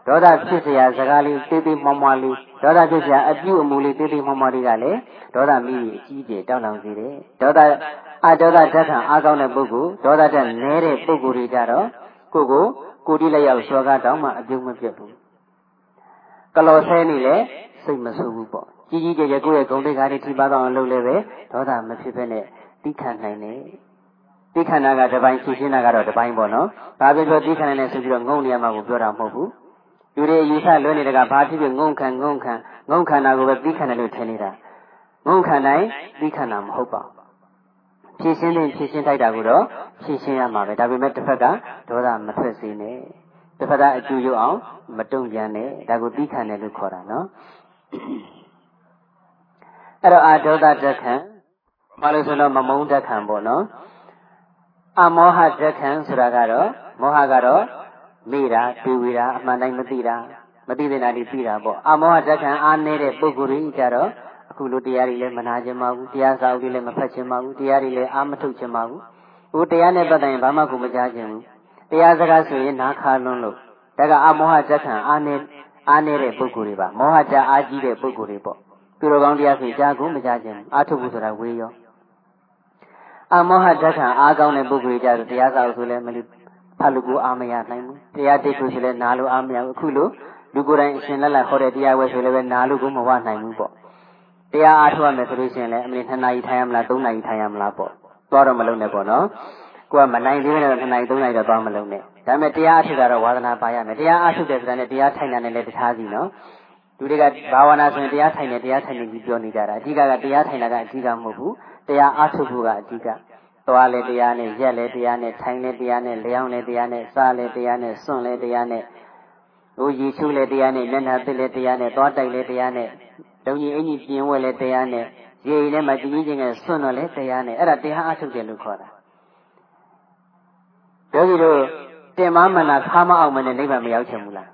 S1: ဒေါသဖြစ်เสียစကားလေးတေးသေးမွားမွားလေးဒေါသဖြစ်เสียအပြုအမူလေးတေးသေးမွားမွားလေးကလည်းဒေါသမိကြီးအကြီးအကျယ်တောင်းလောင်စေတယ်ဒေါသအဒေါသဓာတ်ခံအားကောင်းတဲ့ပုဂ္ဂိုလ်ဒေါသဓာတ်နည်းတဲ့ပုဂ္ဂိုလ်တွေကြတော့ကိုကိုကိုတိလက်ရောက်လျှော်ကားတောင်းမှအပြုံးမပြတ်ဘူးကလော်ဆဲနေလေစိတ်မဆိုးဘူးပေါ့ကြီးကြီးကျယ်ကျယ်ကိုယ့်ရဲ့ဂုဏ်တရားတွေထိပါတော့အောင်လုပ်လဲပဲဒေါသမဖြစ်ဘဲနဲ့တိခံနိုင်တယ်တိခန္ဓာကတပိုင်းရှင်းရှင်းတာကတော့တပိုင်းပေါ့နော်။ဒါပြောပြောတိခန္ဓာနဲ့ဆိုပြီးတော့ငုံနေရမှာကိုပြောတာမဟုတ်ဘူး လူတွေယူဆလွဲနေတဲ့ကဘာဖြစ်ဖြစ်ငုံခံငုံခံငုံခံတာကိုပဲပြီးခံတယ်လို့ထင်နေတာငုံခံတိုင်းပြီးခံတာမဟုတ်ပါဘူးဖြည့်ရှင်းတဲ့ဖြည့်ရှင်းထိုက်တာကိုတော့ဖြည့်ရှင်းရမှာပဲဒါပေမဲ့တစ်ဖက်ကဒေါသမထွက်စေနဲ့တစ်ဖက်ကအကျူရုပ်အောင်မတုံ့ပြန်နဲ့ဒါကိုပြီးခံတယ်လို့ခေါ်တာနော်အဲ့တော့အာဒေါသတက်ခံဘာလို့ဆိုတော့မမုန်းတက်ခံပေါ့နော်အမောဟတက်ခံဆိုတာကတော့မောဟကတော့ မေ့တာတွေ့ဝေတာအမှန်တိုင်းမသိတာမသိတဲ့နာတွေသိတာပေါ့အမောဟတက္ကံအားနေတဲ့ပုဂ္ဂိုလ်တွေကြတော့အခုလိုတရားတွေလည်းမနာခြင်းမဘူးတရားစာအုပ်တွေလည်းမဖတ်ခြင်းမဘူးတရားတွေလည်းအာမထုတ်ခြင်းမဘူးဟိုတရားနဲ့ပတ်သက်ရင်ဘာမှကိုမကြားခြင်းဘူးတရားစကားဆိုရင်နားခါလွန်းလို့ဒါကအမောဟတက္ကံအားနေအားနေတဲ့ပုဂ္ဂိုလ်တွေပါမောဟကြအားကြီးတဲ့ပုဂ္ဂိုလ်တွေပေါ့သူတော်ကောင်းတရားဆိုကြားကိုမကြားခြင်းအာထုတ်ဖို့ဆိုတာဝေးရောအမောဟတက္ကံအားကောင်းတဲ့ပုဂ္ဂိုလ်တွေကြတော့တရားစာအုပ်ဆိုလည်းမလို့ ဖတ်လို့ကိုအားမရနိုင်ဘူးတရားတိတ်ဆိုလည်းနားလို့အားမရဘူးအခုလို့လူကိုယ်တိုင်အရှင်လက်လက်ဟောတဲ့တရားဝဲဆိုလည်းပဲနားလို့ကိုမဝနိုင်ဘူးပေါ့တရားအားထုတ်ရမယ်ဆိုလို့ရှိရင်လည်းအမလီ2နာရီထိုင်ရမလား3နာရီထိုင်ရမလားပေါ့သွားတော့မလုံးနဲ့ပေါ့နော်ကိုကမနိုင်သေးဘူးနဲ့2နာရီ3နာရီတော့သွားမလုံးနဲ့ဒါပေမဲ့တရားအားထုတ်တာတော့ဝါသနာပါရမယ်တရားအားထုတ်တယ်ဆိုတာနဲ့တရားထိုင်တာနဲ့လည်းတခြားစီနော်လူတွေကဘာဝနာဆိုရင်တရားထိုင်တယ်တရားထိုင်တယ်ကြီးပြောနေကြတာအဓိကကတရားထိုင်တာကအဓိကမဟုတ်ဘူးတရားအားထုတ်ဖို့ကအဓိက သွားလေတရားနဲ့ရက်လေတရားနဲ့ထိုင်လေတရားနဲ့လျောင်းလေတရားနဲ့စားလေတရားနဲ့စွန့်လေတရားနဲ့ဟိုရေချိုးလေတရားနဲ့မျက်နှာပစ်လေတရားနဲ့သွားတိုက်လေတရားနဲ့ဒုံကြီးအင်ကြီးပြင်းဝဲလေတရားနဲ့ရေထဲမှာတည်ကြီးချင်းကစွန့်တော့လေတရားနဲ့အဲ့ဒါတရားအထုတ်တယ်လို့ခေါ်တာယောဂီတို့တင်မမနာခါမအောင်မနဲ့နိဗ္ဗာန်မရောက်ချင်ဘူးလား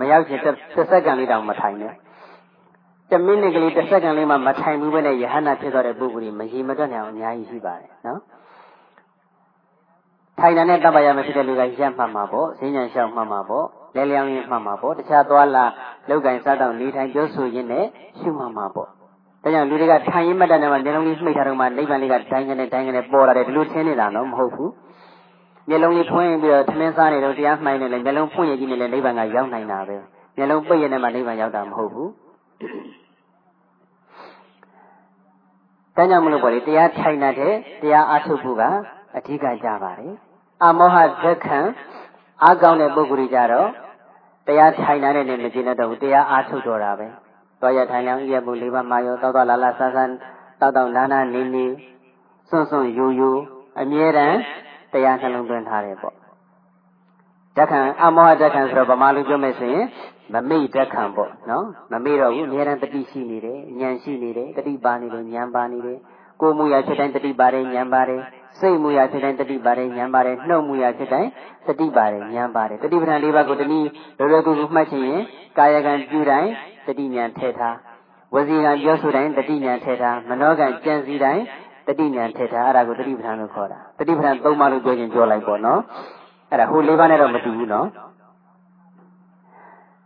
S1: မရောက်ချင်တစ်စက္ကန့်လေးတောင်မထိုင်နဲ့ တမိနစ်ကလေးတစ်စက္ကန့်လေးမှမထိုင်ဘူးပဲနဲ့ယဟနာဖြစ်သွားတဲ့ပုဂ္ဂိုလ်ကြီးမရေမတွက်နိုင်အောင်အများကြီးရှိပါတယ်နော်ထိုင်တာနဲ့တပ်ပါရမယ်ဖြစ်တဲ့လူကရက်မှတ်မှာပေါ့ဈဉ္ဉံလျှောက်မှတ်မှာပေါ့လဲလျောင်းရင်မှတ်မှာပေါ့တခြားသွားလာလောက်ကင်စားတော့နေထိုင်ပြောဆိုရင်းနဲ့ရှုမှတ်မှာပေါ့ဒါကြောင့်လူတွေကထိုင်ရင်မှတ်တဲ့နေရာမှာမျက်လုံးလေးမှိတ်ထားတော့မှနိဗ္ဗာန်လေးကတိုင်းကနေတိုင်းကနေပေါ်လာတယ်ဒီလိုထင်နေတာနော်မဟုတ်ဘူးမျက်လုံးလေးဖွင့်ပြီးတော့သမင်းစားနေတော့တရားမှိုင်းနေလေမျက်လုံးဖွင့်ရကြည့်နေလေနိဗ္ဗာန်ကရောက်နိုင်တာပဲမျက်လုံးပိတ်ရနေမှနိဗ္ဗာန်ရောက်တာမဟုတ်ဘူး။ ဒါကြောင့်မလို့ပေါ့လေတရားထိုင်တဲ့တရားအားထုတ်ဖို့ကအဓိကကြပါတယ်။အမောဟဇက်ခံအားကောင်းတဲ့ပုဂ္ဂိုလ်ကြီးကြတော့တရားထိုင်တဲ့နဲ့မကျင်တော့ဘူးတရားအားထုတ်တော့တာပဲ။သွားရထိုင်လောင်းရမှုလေးပါးမှာရောတောက်တော့လာလာဆန်းဆန်းတတောက်တောက်နာနာနေနေစွန့်စွန့်ယူယူအမြဲတမ်းတရားနှလုံးသွင်းထားတယ်ပေါ့ဓက္ခံအမောဟဓက္ခံဆိုတော့ဗမာလူပြောမယ်ဆိုရင် မမိတ်ဓက္ခံပေါ့နော်မမိတော့ဘူးအမြဲတမ်းတတိရှိနေတယ်ဉာဏ်ရှိနေတယ်တတိပါနေတယ်ဉာဏ်ပါနေတယ်ကိုယ်မူရာဖြစ်တိုင်းတတိပါတယ်ဉာဏ်ပါတယ်စိတ်မူရာဖြစ်တိုင်းတတိပါတယ်ဉာဏ်ပါတယ်နှုတ်မူရာဖြစ်တိုင်းတတိပါတယ်ဉာဏ်ပါတယ်တတိပဌာန်၄ပါးကိုတနည်းလောလောကူကူမှတ်ချင်ရင်ကာယကံပြုတိုင်းတတိဉာဏ်ထည့်ထားဝစီကံပြောဆိုတိုင်းတတိဉာဏ်ထည့်ထားမနောကံကြံစည်တိုင်းတတိဉာဏ်ထည့်ထားအဲ့ဒါကိုတတိပဌာန်လို့ခေါ်တာတတိပဌာန်၃ပါးလို့ပြောရင်ပြောလိုက်ပေါ့နော်အဲ့ဒါဟို၄ပါးနဲ့တော့မတူဘူးနော်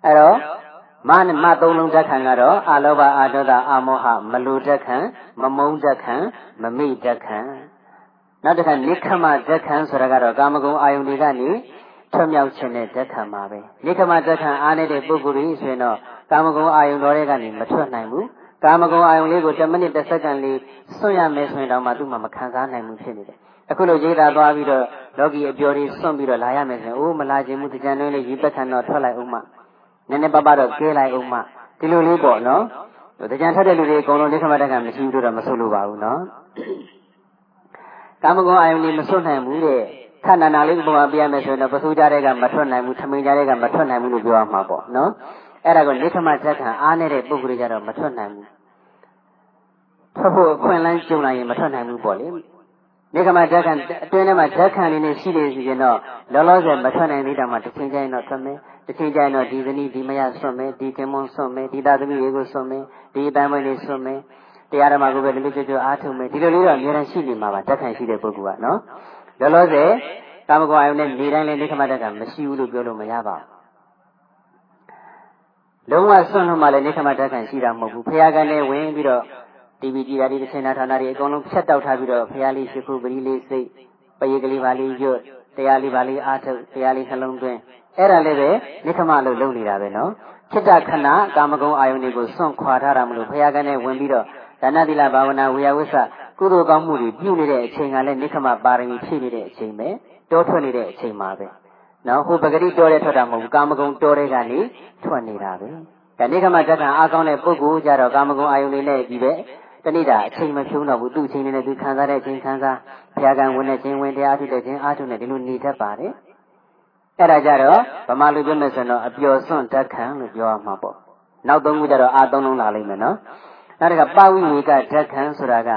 S1: အဲ့တော့မနမသုံးလုံးတက်ခံကတော့အာလောဘအာဒေါသအာမောဟမလူတက်ခံမမုန်းတက်ခံမမိတက်ခံနောက်တစ်ခါနိခမတက်ခံဆိုတာကတော့ကာမဂုဏ်အာယုန်တွေကနေထွမြောက်ခြင်းနဲ့တက်ခံပါပဲနိခမတက်ခံအားနေတဲ့ပုဂ္ဂိုလ်ကြီးဆိုရင်တော့ကာမဂုဏ်အာယုန်တော်တွေကနေမထွက်နိုင်ဘူးကာမဂုဏ်အာယုန်လေးကို10မိနစ်10စက္ကန့်လေးစွန့်ရမယ်ဆိုရင်တော့မှသူ့မှာမခံစားနိုင်ဘူးဖြစ်နေတယ်အခုလိုရေးတာသွားပြီးတော့လောကီအပျော်တွေစွန့်ပြီးတော့လာရမယ်ဆိုရင်အိုးမလာခြင်းမှုတကြံတွင်းလေးရေပက်ခံတော့ထွက်လိုက်အောင်မှ နည်းနည်းပါးပါးတော့ကဲလိုက်အောင်မှဒီလိုလေးပေါ့နော်တကြံထွက်တဲ့လူတွေအကုန်လုံးနိခမတက်ကမရှိဘူးတော့မဆိုလိုပါဘူးနော်ကာမဂုဏ်အာယုန်တွေမစွန့်နိုင်ဘူးတဲ့ခန္ဓာနာလေးပုံမှာပြရမယ်ဆိုရင်တော့ပစိုးကြတဲ့ကမထွက်နိုင်ဘူးထမိန်ကြတဲ့ကမထွက်နိုင်ဘူးလို့ပြောရမှာပေါ့နော်အဲ့ဒါကိုနိခမဇက်ခံအားနေတဲ့ပုဂ္ဂိုလ်တွေကြတော့မထွက်နိုင်ဘူးထွက်ဖို့အခွင့်အလမ်းကျုံလာရင်မထွက်နိုင်ဘူးပေါ့လေ နိခမဇက်ခံအတွင်းထဲမှာဇက်ခံလေးနဲ့ရှိနေစီရင်တော့လောလောဆယ်မထွက်နိုင်သေးတာမှတစ်ချိန်ကျရင်တော့ထွက်မယ်တစ်ချိန်ကျရင်တော့ဒီဇနီးဒီမယဆွတ်မယ်ဒီကင်မွန်ဆွတ်မယ်ဒီသားသမီးတွေကိုဆွတ်မယ်ဒီအတိုင်းပိုင်းလေးဆွတ်မယ်တရားဓမ္မကိုပဲဒီလိုကြွကြွအားထုတ်မယ်ဒီလိုလေးတော့အများကြီးရှိနေမှာပါဇက်ခံရှိတဲ့ပုဂ္ဂိုလ်ကနော်လောလောဆယ်ကာမဂုဏ်အယုန်နဲ့နေတိုင်းလေးနိခမတက်ကမရှိဘူးလို့ပြောလို့မရပါဘူးလုံးဝဆွန့်လွတ်မှလည်းနိခမတက္ကံရှိတာမဟုတ်ဘူးဖရာကလည်းဝင်ပြီးတော့ တီဗီကြည့်တာဒီသင်္နာဌာနတွေအကုန်လုံးဖြတ်တောက်ထားပြီးတော့ဖရာလေးရှိခုပရိလေးစိတ်ပရိကလေးပါလေးရွတ်တရားလေးပါလေးအားထုတ်တရားလေးနှလုံးသွင်းအဲ့ဒါလည်းပဲနိခမလို့လုပ်နေတာပဲနော်จิตခဏကာမဂုဏ်အာယုန်တွေကိုစွန့်ခွာထားတာမလို့ဖရာကလည်းဝင်ပြီးတော့ဒါနသီလဘာဝနာဝေယဝိသကုသိုလ်ကောင်းမှုတွေပြုနေတဲ့အချိန်ကလည်းနိခမပါရမီဖြည့်နေတဲ့အချိန်ပဲတောထွက်နေတဲ့အချိန်မှာပဲနော်ဟိုပဂတိတော်တဲ့ထွက်တာမဟုတ်ဘူးကာမဂုဏ်တော်တဲ့ကနေထွက်နေတာပဲဒါနိကမတက္ကံအားကောင်းတဲ့ပုဂ္ဂိုလ်ကြတော့ကာမဂုဏ်အာယုန်လေးနဲ့ဒီပဲ တဏိတာအချိန်မဖြုံးတော့ဘူးသူ့အချိန်လေးနဲ့သူခံစားတဲ့အချိန်ခံစားဘုရားကံဝင်တဲ့ခြင်းဝင်တရားထုတ်တဲ့ခြင်းအားထုတ်တဲ့ဒီလိုနေတတ်ပါတယ်အဲ့ဒါကြတော့ဗမာလူပြောမယ်ဆိုတော့အပျော်စွန့်တက်ခံလို့ပြောရမှာပေါ့နောက်သုံးခုကြတော့အာသုံးလုံးလာလိမ့်မယ်နော်နောက်တစ်ခါပဝိဝေကဓာတ်ခံဆိုတာက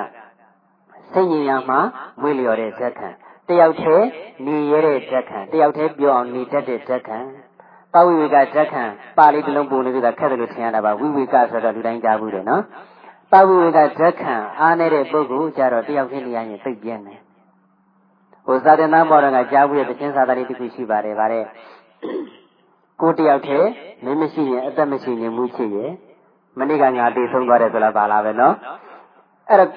S1: စိတ်ဉာဏ်ရမှာမွေးလျော်တဲ့ဓာတ်ခံတယောက်တည်းနေရတဲ့ဓာတ်ခံတယောက်တည်းပြောအောင်နေတတ်တဲ့ဓာတ်ခံပဝိဝေကဓာတ်ခံပါဠိတစ်လုံးပုံလေးကခက်တယ်လို့ထင်ရတာပါဝိဝေကဆိုတော့လူတိုင်းကြားဘူးတယ်နော် ပဝိဝေကဓာတ်ခံအားနေတဲ့ပုဂ္ဂိုလ်ကြတော့တယောက်တည်းနေရရင်သိပ်ပြင်းတယ်ဟိုသာသနာပေါ်တော့ကကြားဘူးရဲ့တခြင်းသာသနာတစ်ခုရှိပါတယ်ဗါတဲ့ကိုတယောက်တည်းမင်းမရှိရင်အသက်မရှိရင်မူချစ်ရဲ့မနေ့ကငါတည်ဆုံးသွားတယ်ဆိုလားပါလားပဲနော်အဲ့တော့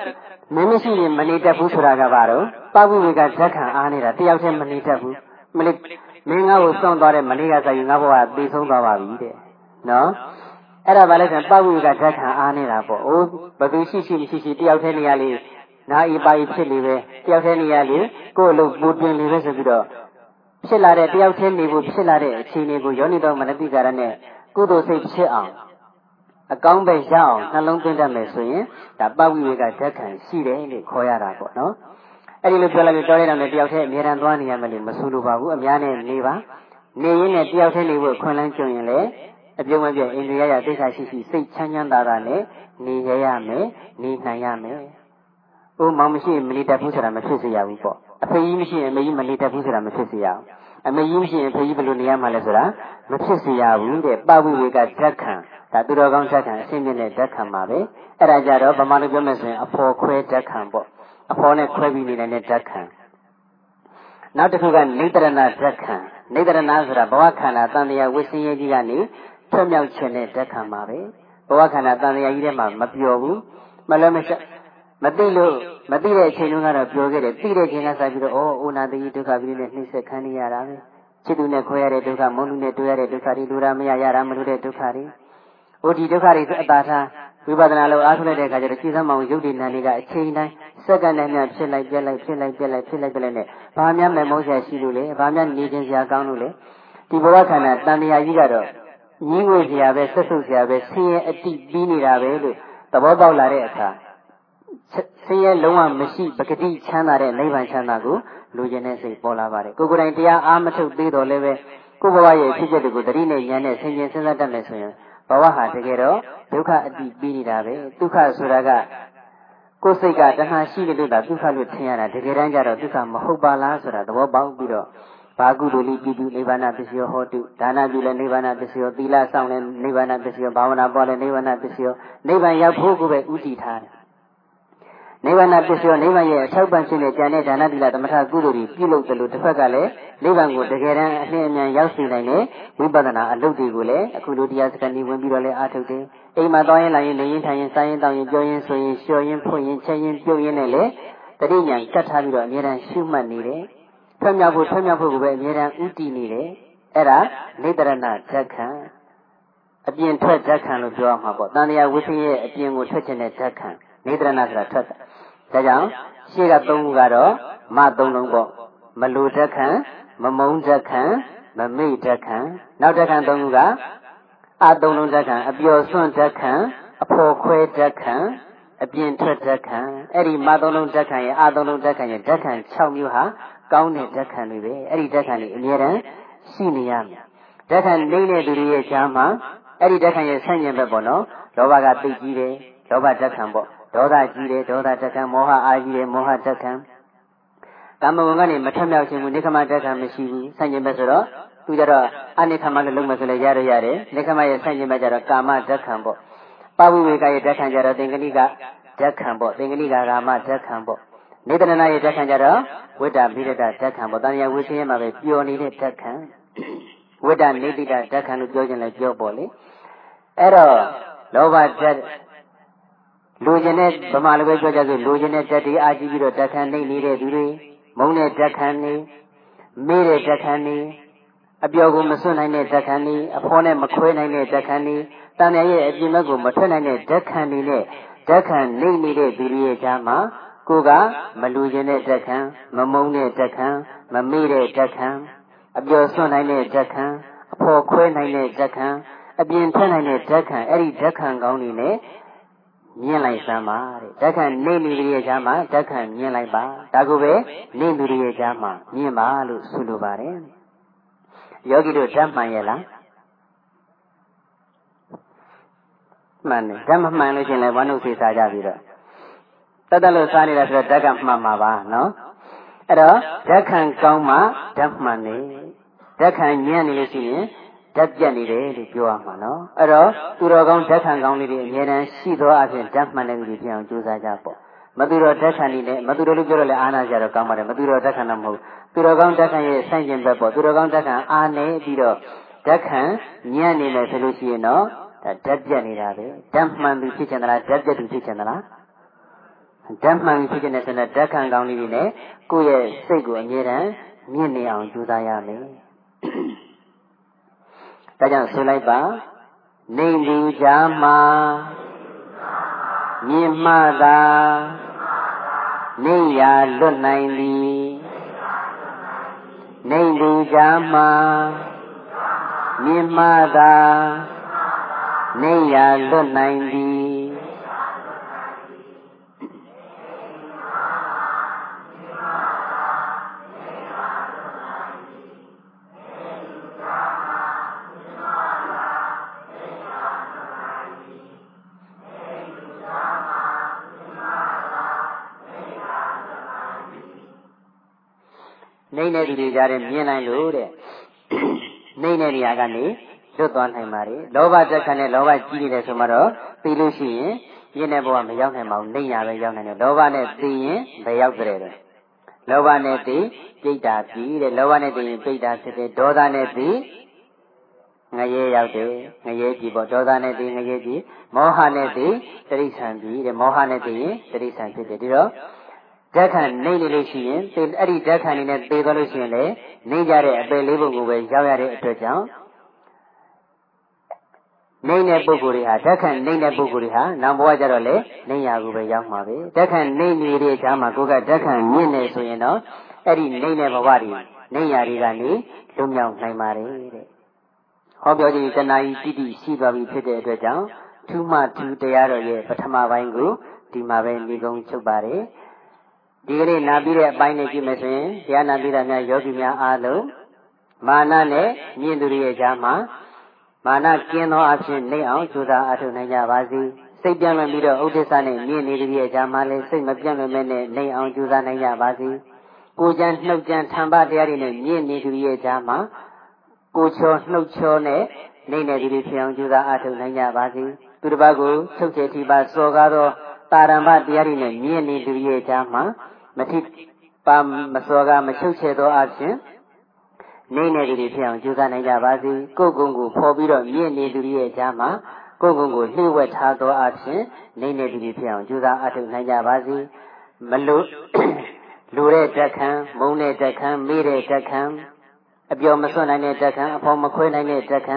S1: မင်းမရှိရင်မနေတတ်ဘူးဆိုတာကဘာတော့ပဝိဝေကဇက်ခံအားနေတာတယောက်တည်းမနေတတ်ဘူးမလေးမင်းငါ့ကိုစွန့်သွားတဲ့မနေ့ကဆိုရင်ငါဘဝသိဆုံးသွားပါပြီတဲ့နော် အဲ့ဒါဘာလဲဆိုရင်ပဝိဝေကဇက်ခံအားနေတာပေါ့အိုးဘသူရှိရှိမရှိရှိတယောက်တည်းနေရလေနာဤပါဤဖြစ်လေပဲတယောက်တည်းနေရလေကိုယ့်အလုပ်ပူတွင်လေပဲဆိုပြီးတော့ဖြစ်လာတဲ့တယောက်တည်းနေဖို့ဖြစ်လာတဲ့အခြေအနေကိုယောနိတော်မနတိကာရနဲ့ကုသိုလ်စိတ်ဖြစ်အောင်အကောင်းပဲရအောင်နှလုံးသွင်းတတ်မယ်ဆိုရင်ဒါပဝိဝေကဓာတ်ခံရှိတယ်လို့ခေါ်ရတာပေါ့နော်အဲ့ဒီလိုပြောလိုက်ပြီးတောင်းလိုက်တော့တယောက်တည်းအများရန်သွားနေရမယ်လို့မဆိုလိုပါဘူးအများနဲ့နေပါနေရင်းနဲ့တယောက်တည်းနေဖို့ခွင့်လန်းကြုံရင်လည်း အပြုံးမပြတ်အိန္ဒိယရသိက္ခာရှိရှိစိတ်ချမ်းချမ်းသာသာနဲ့နေရရမယ်နေနိုင်ရမယ်။ဥမောင်မရှိရင်မနေတတ်ဘူးဆိုတာမဖြစ်စေရဘူးပေါ့။အဖေကြီးမရှိရင်အမေကြီးမနေတတ်ဘူးဆိုတာမဖြစ်စေရဘူး။အမေကြီးမရှိရင်အဖေကြီးဘယ်လိုနေရမှာလဲဆိုတာမဖြစ်စေရဘူးတဲ့ပဝိဝေကဓာတ်ခံဒါသူတော်ကောင်းဓာတ်ခံအရှင်းမြင့်တဲ့ဓာတ်ခံပါပဲအဲ့ဒါကြတော့ဗမာလိုပြောမယ်ဆိုရင်အဖော်ခွဲဓာတ်ခံပေါ့အဖော်နဲ့ခွဲပြီးနေနိုင်တဲ့ဓာတ်ခံနောက်တစ်ခုကနေတရဏဓာတ်ခံနေတရဏဆိုတာဘဝခန္ဓာတန်တရားဝိစင်းရေးကြီးကနေ ထွတ်မြောက်ခြင်းတဲ့ဓာတ်ခံပါပဲဘဝခန္ဓာတန်တရားကြီးထဲမှာမပျော်ဘူးမလည်းမရှမသိလို့မသိတဲ့အချိန်တုန်းကတော့ပြောခဲ့တယ်သိတဲ့ချိန်ကစပြီးတော့ဩအိုနာတိဒုက္ခပြီးနဲ့နှိမ့်ဆက်ခံနေရတာပဲချစ်သူနဲ့ခွဲရတဲ့ဒုက္ခမုန်းလူနဲ့တွေ့ရတဲ့ဒုက္ခတွေလူရမရရတာမလို့တဲ့ဒုက္ခတွေဟိုဒီဒုက္ခတွေအတာထားဝိပဿနာလို့အားထုတ်လိုက်တဲ့အခါကျတော့ခြေစမ်းမောင်ရုပ်တည်နာနေကအချိန်တိုင်းစက္ကန့်တိုင်းများဖြစ်လိုက်ပြက်လိုက်ဖြစ်လိုက်ပြက်လိုက်ဖြစ်လိုက်ပြက်လိုက်နဲ့ဘာများမဲ့မုန်းဆရာရှိလို့လဲဘာများနေခြင်းဆရာကောင်းလို့လဲဒီဘဝခန္ဓာတန်တရားကြီးကတော့ ညီးငွေဆရာပဲဆက်ဆုပ်ဆရာပဲဆင်းရဲအတိပြီးနေတာပဲလို့သဘောပေါက်လာတဲ့အခါဆင်းရဲလုံးဝမရှိပဂတိချမ်းသာတဲ့နိဗ္ဗာန်ချမ်းသာကိုလူကျင်တဲ့စိတ်ပေါ်လာပါတယ်ကိုယ်ကိုယ်တိုင်တရားအားမထုတ်သေးတော့လည်းပဲကိုယ်ဘဝရဲ့ဖြစ်ချက်တွေကိုသတိနဲ့ဉာဏ်နဲ့ဆင်ခြင်စဉ်းစားတတ်မယ်ဆိုရင်ဘဝဟာတကယ်တော့ဒုက္ခအတိပြီးနေတာပဲဒုက္ခဆိုတာကကိုယ်စိတ်ကတဏှာရှိတဲ့လို့သာဒုက္ခလို့ထင်ရတာတကယ်တမ်းကျတော့ဒုက္ခမဟုတ်ပါလားဆိုတာသဘောပေါက်ပြီးတော့ ဘာကုသိုလ်လိပြုပြုနိဗ္ဗာန်ပစ္စယောဟောတုဒါနပြုလည်းနိဗ္ဗာန်ပစ္စယောသီလဆောင်လည်းနိဗ္ဗာန်ပစ္စယောဘာဝနာပေါ်လည်းနိဗ္ဗာန်ပစ္စယောနိဗ္ဗာန်ရောက်ဖို့ကိုပဲဥတည်ထားတယ်နိဗ္ဗာန်ပစ္စယောနိဗ္ဗာန်ရဲ့အထောက်ပံ့ခြင်းနဲ့ဉာဏ်နဲ့ဒါနသီလသမထကုသိုလ်တွေပြုလုပ်တယ်လို့တစ်ဖက်ကလည်းနိဗ္ဗာန်ကိုတကယ်တမ်းအနှင်းအမြန်ရောက်စေနိုင်တဲ့ဝိပဿနာအလုပ်တွေကိုလည်းအခုလိုတရားစခန်းကြီးဝင်ပြီးတော့လည်းအားထုတ်တယ်အိမ်မှာတောင်းရင်လာရင်နေရင်ထိုင်ရင်စားရင်တောင်းရင်ပြောရင်ဆိုရင်လျှော်ရင်ဖွင့်ရင်ချက်ရင်ပြုတ်ရင်လည်းတတိညာကတ်ထားပြီးတော့အမြဲတမ်းရှုမှတ်နေတယ် ထွက်မြောက်ဖို့ထွက်မြောက်ဖို့ကိုပဲအမြဲတမ်းဥတည်နေတယ်အဲ့ဒါနေတရဏဓက္ခံအပြင်ထွက်ဓက္ခံလို့ပြောရမှာပေါ့တန်တရားဝိသရဲ့အပြင်ကိုထွက်ခြင်းတဲ့ဓက္ခံနေတရဏဆိုတာထွက်တာဒါကြောင့်ရှေ့ကသုံးခုကတော့မသုံးလုံးပေါ့မလူဓက္ခံမမုံဓက္ခံမမိတ်ဓက္ခံနောက်ဓက္ခံသုံးခုကအသုံးလုံးဓက္ခံအပျော်စွန့်ဓက္ခံအဖော်ခွဲဓက္ခံအပြင်ထွက်ဓက္ခံအဲ့ဒီမသုံးလုံးဓက္ခံရဲ့အသုံးလုံးဓက္ခံရဲ့ဓက္ခံ6မျိုးဟာ ကောင်းတဲ့ဓက္ခံတွေပဲအဲ့ဒီဓက္ခံတွေအမြဲတမ်းရှိနေရမယ်ဓက္ခံနေတဲ့သူတွေရဲ့ဈာမှာအဲ့ဒီဓက္ခံရဲ့ဆန့်ကျင်ဘက်ပေါ့နော်လောဘကသိကြီးတယ်လောဘဓက္ခံပေါ့ဒေါသကြီးတယ်ဒေါသဓက္ခံမောဟအာကြီးတယ်မောဟဓက္ခံကာမဂုဏ်ကနေမထမြောက်ခြင်းဘူးနိခမဓက္ခံမရှိဘူးဆန့်ကျင်ဘက်ဆိုတော့သူကြတော့အနိခမလို့လုံးမဆိုလဲရရရတယ်နိခမရဲ့ဆန့်ကျင်ဘက်ကြတော့ကာမဓက္ခံပေါ့ပဝိဝေကရဲ့ဓက္ခံကြတော့သင်္ကနိကဓက္ခံပေါ့သင်္ကနိကကာမဓက္ခံပေါ့ နေတရဏရဲ့ဓက္ခံကြတော့ဝိတ္တဘိရတဓက္ခံပေါ့တန်ရဝိသင်းမှာပဲပျော်နေတဲ့ဓက္ခံဝိတ္တနေတိတဓက္ခံလို့ပြောခြင်းလည်းပြောပေါ့လေအဲ့တော့လောဘဓက္လူကျင်တဲ့ဗမာလိုပဲပြောကြဆိုလူကျင်တဲ့ဓာတ်တွေအာကြည့်ပြီးတော့ဓာတ်ခံနေနေတဲ့သူတွေမုန်းတဲ့ဓာတ်ခံနေမေးတဲ့ဓာတ်ခံနေအပျော်ကိုမစွန့်နိုင်တဲ့ဓာတ်ခံနေအဖောနဲ့မခွဲနိုင်တဲ့ဓာတ်ခံနေတန်မြရဲ့အပြင်ဘက်ကိုမထွက်နိုင်တဲ့ဓာတ်ခံနေနဲ့ဓာတ်ခံနေနေတဲ့သူတွေရဲ့ကြားမှာ ကိုကမလူကျင်တဲ့ဓာတ်ခံမမုန်းတဲ့ဓာတ်ခံမမေ့တဲ့ဓာတ်ခံအပျော်စွန့်နိုင်တဲ့ဓာတ်ခံအဖော်ခွဲနိုင်တဲ့ဓာတ်ခံအပြင်ထွက်နိုင်တဲ့ဓာတ်ခံအဲ့ဒီဓာတ်ခံကောင်းတွေနဲ့မြင်လိုက်စမ်းပါတဲ့ဓက္ခံနေနေတွေရဲ့ကြားမှာဓက္ခံမြင်လိုက်ပါဒါကိုပဲနေသူတွေရဲ့ကြားမှာမြင်ပါလို့ဆိုလိုပါတယ်ယောဂီတို့ဓမ္မှန်ရဲ့လားမှန်တယ်ဓမ္မမှန်လို့ရှိရင်လည်းဝမ်းုပ်စေစားကြပြီးတော့ တတ်တလို့စားနေတာဆိုတော့ဓက္ခံမှန်မှာပါနော်အဲ့တော့ဓက္ခံကောင်းမှဓမ္မှန်နေဓက္ခံညံ့နေလို့ရှိရင်ဓာတ်ပြတ်နေတယ်လို့ပြောရမှာနော်အဲ့တော့သူတော်ကောင်းဓာတ်ခံကောင်းလေးတွေအများတန်းရှိသောအဖြစ်ဓာတ်မှန်တဲ့လူတွေဖြစ်အောင်ကြိုးစားကြပေါ့မသူတော်ဓာတ်ခံနေနဲ့မသူတော်လို့ပြောတော့လေအာနာကြတော့ကောင်းပါတယ်မသူတော်ဓာတ်ခံတော့မဟုတ်သူတော်ကောင်းဓာတ်ခံရဲ့ဆန့်ကျင်ဘက်ပေါ့သူတော်ကောင်းဓာတ်ခံအာနေပြီးတော့ဓာတ်ခံညံ့နေတယ်ဆိုလို့ရှိရင်တော့ဒါဓာတ်ပြတ်နေတာပဲဓာတ်မှန်သူဖြစ်ချင်သလားဓာတ်ပြတ်သူဖြစ်ချင်သလား ဓာတ်မှန်ဖြစ်တဲ့ဆိုတော့ဓာတ်ခံကောင်းလေးတွေနဲ့ကိုယ့်ရဲ့စိတ်ကိုအမြဲတမ်းမြင့်နေအောင်ကြိုးစားရမယ်ဒါကြောင့်ဆိုလိုက်ပါနေလူကြားမှာမြင်မှသာနေရာလွတ်နိုင်သည်နေလူကြားမှာမြင်မှသာနေရာလွတ်နိုင်သည်နေ တဲ့သူတွေကြားထဲမြင်နိုင်လို့တဲ့နေတဲ့နေရာကနေလွတ်သွားနိုင်ပါလေလောဘတက်ခံနဲ့လောဘကြီးနေတယ်ဆိုမှတော့သိလို့ရှိရင်ပြင်းတဲ့ဘဝမရောက်နိုင်ပါဘူးနေရပဲရောက်နိုင်တယ်လောဘနဲ့သိရင်ဘယ်ရောက်ကြတယ်လဲလောဘနဲ့သိပြိတ္တာပြီးတဲ့လောဘနဲ့သိရင်ပြိတ္တာဖြစ်တယ်ဒေါသနဲ့သိငရဲရောက်တယ်ငရဲကြည့်ပေါ့ဒေါသနဲ့သိငရဲကြည့်မောဟနဲ့သိတိရိစ္ဆာန်ပြီးတဲ့မောဟနဲ့သိရင်တိရိစ္ဆာန်ဖြစ်တယ်ဒီတော့ ဓာတ်ခံနေနေလို့ရှိရင်အဲ့ဒီဓာတ်ခံနေနဲ့သေသွားလို့ရှိရင်လေနေကြတဲ့အပေလေးပုံကိုပဲရောက်ရတဲ့အတွက်ကြောင့်နေတဲ့ပုဂ္ဂိုလ်တွေဟာဓာတ်ခံနေတဲ့ပုဂ္ဂိုလ်တွေဟာနောက်ဘဝကျတော့လေနေရာကိုပဲရောက်မှာပဲဓာတ်ခံနေနေတဲ့အခါမှာကိုကဓာတ်ခံမြင့်နေဆိုရင်တော့အဲ့ဒီနေတဲ့ဘဝတွေနေရာတွေကနေလွတ်မြောက်နိုင်ပါတယ်တဲ့ဟောပြောခြင်းတဏှာကြီးတိတိရှိသွားပြီဖြစ်တဲ့အတွက်ကြောင့်ထူးမှထူးတရားတော်ရဲ့ပထမပိုင်းကိုဒီမှာပဲညီကုန်းချုပ်ပါတယ် ဒီကနေ့နာပြီးတဲ့အပိုင်းနဲ့ကြည့်မယ်ဆိုရင်တရားနာပြီးတာများယောဂီများအားလုံးမာနနဲ့မြင့်သူတွေရဲ့ကြားမှာမာနကျင်းသောအဖြစ်နေအောင်ကြိုးစားအထောက်နိုင်ကြပါစေစိတ်ပြန့်လွန်ပြီးတော့ဥဒိစ္စနဲ့မြင့်နေသူရဲ့ကြားမှာလည်းစိတ်မပြန့်လွန်မဲ့နဲ့နေအောင်ကြိုးစားနိုင်ကြပါစေကိုကြံနှုတ်ကြံထံပါတရားတွေနဲ့မြင့်နေသူရဲ့ကြားမှာကိုချောနှုတ်ချောနဲ့နေနေသူတွေဖြစ်အောင်ကြိုးစားအထောက်နိုင်ကြပါစေသူတစ်ပါးကိုချုပ်ချယ်ထိပါစော်ကားသောတာရမတရားတွေနဲ့မြင့်နေသူရဲ့ကြားမှာ မထိပါမစောကမချုပ်ချယ်သောအခြင်းနေနေသူတွေဖြစ်အောင်ကြိုးစားနိုင်ကြပါစေကိုယ်ကုံကိုဖော်ပြီးတော့မြင့်နေသူရဲ့ကြားမှာကိုယ်ကုံကိုလှည့်ဝက်ထားသောအခြင်းနေနေသူတွေဖြစ်အောင်ကြိုးစားအထောက်နိုင်ကြပါစေမလို့လူတဲ့တက်ခံမုံတဲ့တက်ခံမေးတဲ့တက်ခံအပြော်မစွန့်နိုင်တဲ့တက်ခံအဖော်မခွဲနိုင်တဲ့တက်ခံ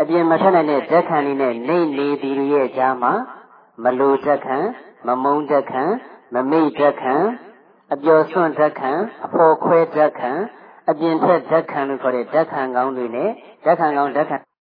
S1: အပြင်မထွက်နိုင်တဲ့တက်ခံနေနဲ့နေနေသူရဲ့ကြားမှာမလို့တက်ခံမမုံတက်ခံမမိတ်တက်ခံ အပျော်စွန့်ဓာတ်ခံအဖော်ခွဲဓာတ်ခံအပြင်ထွက်ဓာတ်ခံလို့ခေါ်တဲ့ဓာတ်ခံကောင်းတွေနဲ့ဓာတ်ခံကောင်းဓာတ်ခံ